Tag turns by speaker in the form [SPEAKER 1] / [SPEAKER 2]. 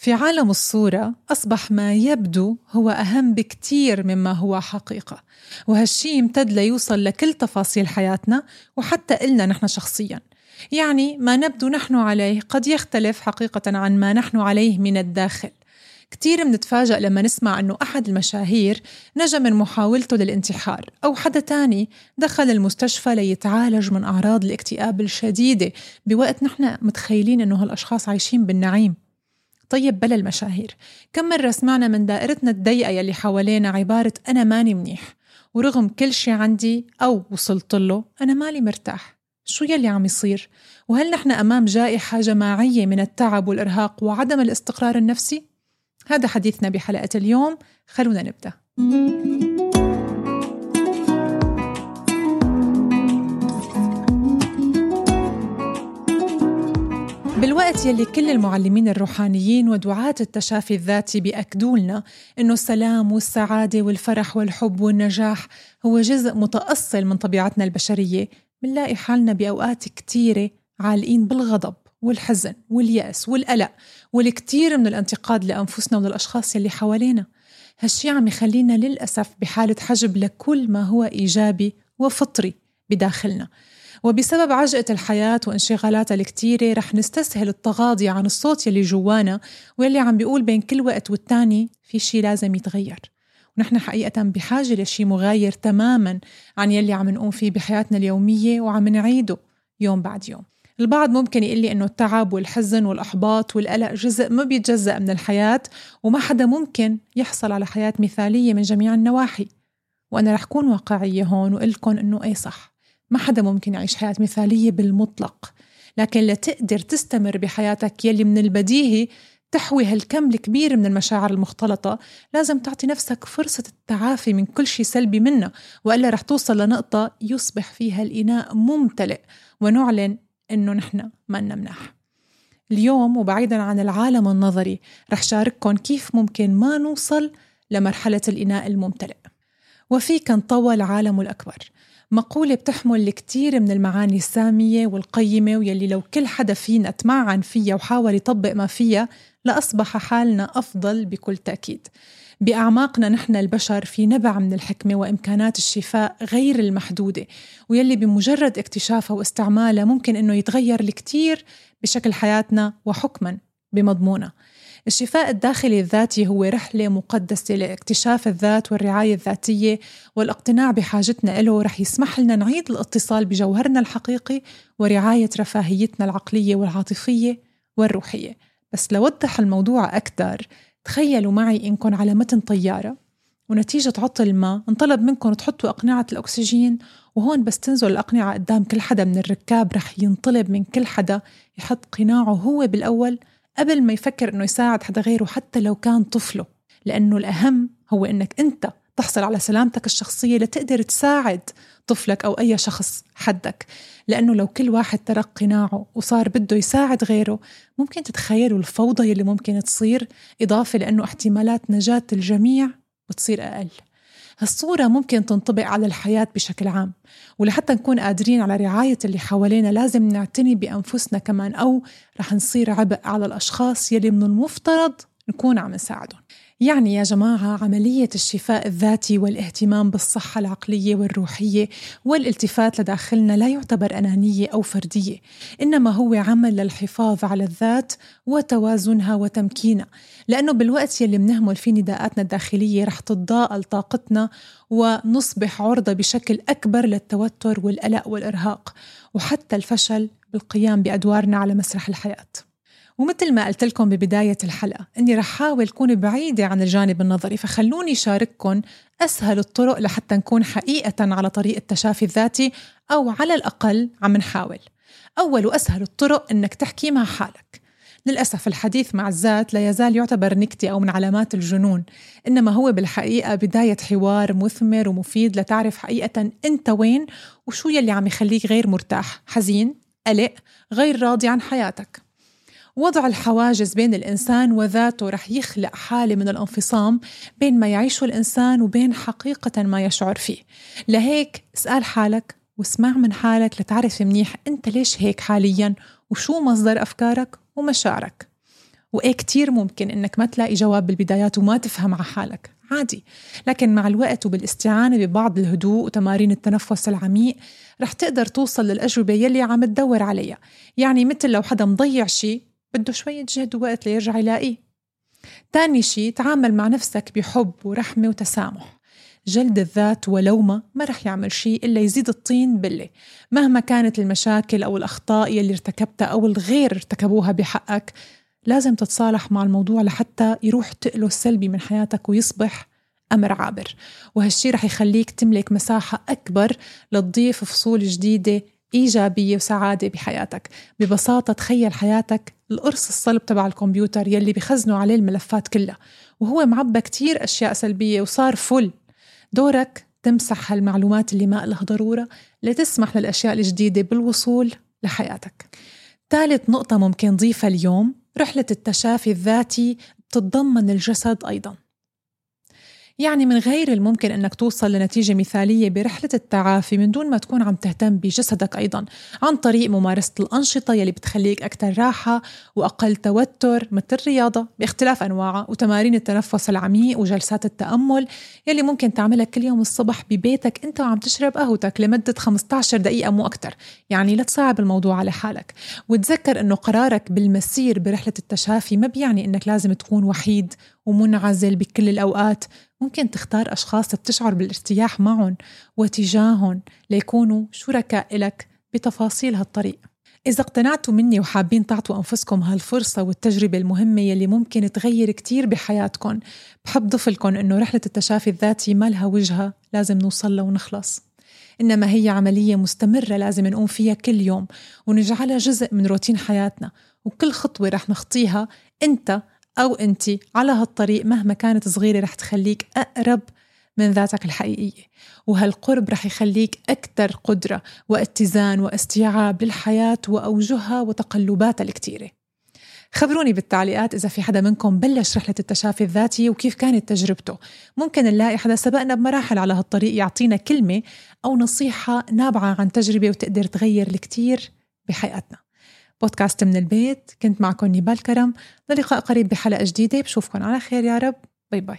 [SPEAKER 1] في عالم الصورة أصبح ما يبدو هو أهم بكتير مما هو حقيقة وهالشي يمتد ليوصل لكل تفاصيل حياتنا وحتى إلنا نحن شخصياً. يعني ما نبدو نحن عليه قد يختلف حقيقة عن ما نحن عليه من الداخل. كتير منتفاجأ لما نسمع أنه أحد المشاهير نجا من محاولته للانتحار أو حدا تاني دخل المستشفى ليتعالج من أعراض الاكتئاب الشديدة بوقت نحن متخيلين أنه هالأشخاص عايشين بالنعيم. طيب بلا المشاهير كم مرة سمعنا من دائرتنا الضيقة يلي حوالينا عبارة أنا ماني منيح ورغم كل شي عندي أو وصلت له أنا مالي مرتاح شو يلي عم يصير؟ وهل نحن أمام جائحة جماعية من التعب والإرهاق وعدم الاستقرار النفسي؟ هذا حديثنا بحلقة اليوم خلونا نبدأ بالوقت يلي كل المعلمين الروحانيين ودعاة التشافي الذاتي بيأكدوا لنا إنه السلام والسعادة والفرح والحب والنجاح هو جزء متأصل من طبيعتنا البشرية منلاقي حالنا بأوقات كتيرة عالقين بالغضب والحزن واليأس والقلق والكثير من الانتقاد لأنفسنا وللأشخاص يلي حوالينا. هالشي عم يخلينا للأسف بحالة حجب لكل ما هو إيجابي وفطري بداخلنا. وبسبب عجقة الحياة وانشغالاتها الكتيرة رح نستسهل التغاضي عن الصوت يلي جوانا واللي عم بيقول بين كل وقت والتاني في شي لازم يتغير. ونحن حقيقة بحاجة لشي مغاير تماما عن يلي عم نقوم فيه بحياتنا اليومية وعم نعيده يوم بعد يوم. البعض ممكن يقول لي إنه التعب والحزن والإحباط والقلق جزء ما بيتجزأ من الحياة وما حدا ممكن يحصل على حياة مثالية من جميع النواحي. وأنا رح كون واقعية هون وقول لكم إنه إيه صح. ما حدا ممكن يعيش حياة مثالية بالمطلق. لكن لتقدر تستمر بحياتك يلي من البديهي تحوي هالكم الكبير من المشاعر المختلطة. لازم تعطي نفسك فرصة التعافي من كل شيء سلبي منها وإلا رح توصل لنقطة يصبح فيها الإناء ممتلئ ونعلن إنه نحن ما مناح. اليوم وبعيدا عن العالم النظري رح شارككم كيف ممكن ما نوصل لمرحلة الإناء الممتلئ. وفيك نطوى العالم الأكبر. مقولة بتحمل الكثير من المعاني السامية والقيمة ويلي لو كل حدا فينا تمعن فيها وحاول يطبق ما فيها لأصبح حالنا أفضل بكل تأكيد. بأعماقنا نحن البشر في نبع من الحكمة وإمكانات الشفاء غير المحدودة ويلي بمجرد اكتشافها واستعمالها ممكن إنه يتغير الكثير بشكل حياتنا وحكما. بمضمونها الشفاء الداخلي الذاتي هو رحلة مقدسة لاكتشاف الذات والرعاية الذاتية والاقتناع بحاجتنا له رح يسمح لنا نعيد الاتصال بجوهرنا الحقيقي ورعاية رفاهيتنا العقلية والعاطفية والروحية. بس لوضح الموضوع أكثر تخيلوا معي إنكم على متن طيارة ونتيجة عطل ما انطلب منكم تحطوا أقنعة الأكسجين وهون بس تنزل الأقنعة قدام كل حدا من الركاب رح ينطلب من كل حدا يحط قناعه هو بالأول قبل ما يفكر إنه يساعد حدا غيره حتى لو كان طفله لأنه الأهم هو إنك أنت تحصل على سلامتك الشخصية لتقدر تساعد طفلك أو أي شخص حدك. لأنه لو كل واحد ترك قناعه وصار بده يساعد غيره ممكن تتخيلوا الفوضى يلي ممكن تصير إضافة لأنه احتمالات نجاة الجميع بتصير أقل. هالصورة ممكن تنطبق على الحياة بشكل عام ولحتى نكون قادرين على رعاية اللي حوالينا لازم نعتني بأنفسنا كمان أو رح نصير عبء على الأشخاص يلي من المفترض نكون عم نساعدهم. يعني يا جماعة عملية الشفاء الذاتي والاهتمام بالصحة العقلية والروحية والالتفات لداخلنا لا يعتبر أنانية أو فردية إنما هو عمل للحفاظ على الذات وتوازنها وتمكينها لأنه بالوقت يلي منهمل فيه نداءاتنا الداخلية رح تتضاءل طاقتنا ونصبح عرضة بشكل أكبر للتوتر والقلق والإرهاق وحتى الفشل بالقيام بأدوارنا على مسرح الحياة. ومثل ما قلت لكم ببداية الحلقة إني رح حاول كون بعيدة عن الجانب النظري فخلوني شارككم أسهل الطرق لحتى نكون حقيقة على طريق التشافي الذاتي أو على الأقل عم نحاول. أول وأسهل الطرق إنك تحكي مع حالك. للأسف الحديث مع الذات لا يزال يعتبر نكتة أو من علامات الجنون إنما هو بالحقيقة بداية حوار مثمر ومفيد لتعرف حقيقة أنت وين وشو يلي عم يخليك غير مرتاح حزين قلق غير راضي عن حياتك. وضع الحواجز بين الإنسان وذاته رح يخلق حالة من الانفصام بين ما يعيشه الإنسان وبين حقيقة ما يشعر فيه. لهيك اسأل حالك واسمع من حالك لتعرف منيح أنت ليش هيك حاليا وشو مصدر أفكارك ومشاعرك. وإيه كتير ممكن إنك ما تلاقي جواب بالبدايات وما تفهم على حالك. عادي. لكن مع الوقت وبالاستعانة ببعض الهدوء وتمارين التنفس العميق رح تقدر توصل للأجوبة يلي عم تدور عليها. يعني مثل لو حدا مضيع شيء بده شوية جهد ووقت ليرجع يلاقيه. تاني شيء تعامل مع نفسك بحب ورحمة وتسامح. جلد الذات ولومة ما رح يعمل شيء إلا يزيد الطين بلة مهما كانت المشاكل أو الأخطاء يلي ارتكبتها أو الغير ارتكبوها بحقك. لازم تتصالح مع الموضوع لحتى يروح تقله السلبي من حياتك ويصبح أمر عابر. وهالشي رح يخليك تملك مساحة أكبر لتضيف فصول جديدة إيجابية وسعادة بحياتك. ببساطة تخيل حياتك القرص الصلب تبع الكمبيوتر يلي بخزنوا عليه الملفات كلها. وهو معبى كتير أشياء سلبية وصار فل. دورك تمسح هالمعلومات اللي ما لها ضرورة لتسمح للأشياء الجديدة بالوصول لحياتك. ثالث نقطة ممكن نضيفها اليوم رحلة التشافي الذاتي بتتضمن الجسد أيضاً. يعني من غير الممكن أنك توصل لنتيجة مثالية برحلة التعافي من دون ما تكون عم تهتم بجسدك أيضا عن طريق ممارسة الأنشطة يلي بتخليك أكثر راحة وأقل توتر مثل الرياضة باختلاف أنواعها وتمارين التنفس العميق وجلسات التأمل يلي ممكن تعملها كل يوم الصبح ببيتك أنت وعم تشرب قهوتك لمدة 15 دقيقة مو أكثر يعني لا تصعب الموضوع على حالك. وتذكر إنه قرارك بالمسير برحلة التشافي ما بيعني إنك لازم تكون وحيد ومنعزل بكل الأوقات ممكن تختار أشخاص بتشعر بالارتياح معهم وتجاههم ليكونوا شركاء لك بتفاصيل هالطريق. إذا اقتنعتوا مني وحابين تعطوا أنفسكم هالفرصة والتجربة المهمة يلي ممكن تغير كتير بحياتكم بحب ضفلكم إنه رحلة التشافي الذاتي ما لها وجهة لازم نوصل لها ونخلص. إنما هي عملية مستمرة لازم نقوم فيها كل يوم ونجعلها جزء من روتين حياتنا وكل خطوة رح نخطيها أنت أو أنت على هالطريق مهما كانت صغيرة رح تخليك أقرب من ذاتك الحقيقية. وهالقرب رح يخليك أكثر قدرة واتزان واستيعاب للحياة وأوجهها وتقلباتها الكتيرة. خبروني بالتعليقات إذا في حدا منكم بلش رحلة التشافي الذاتي وكيف كانت تجربته. ممكن نلاقي حدا سبقنا بمراحل على هالطريق يعطينا كلمة أو نصيحة نابعة عن تجربة وتقدر تغير الكتير بحياتنا بودكاست من البيت. كنت معكم نيبال كرم. للقاء قريب بحلقة جديدة. بشوفكم على خير يا رب. باي باي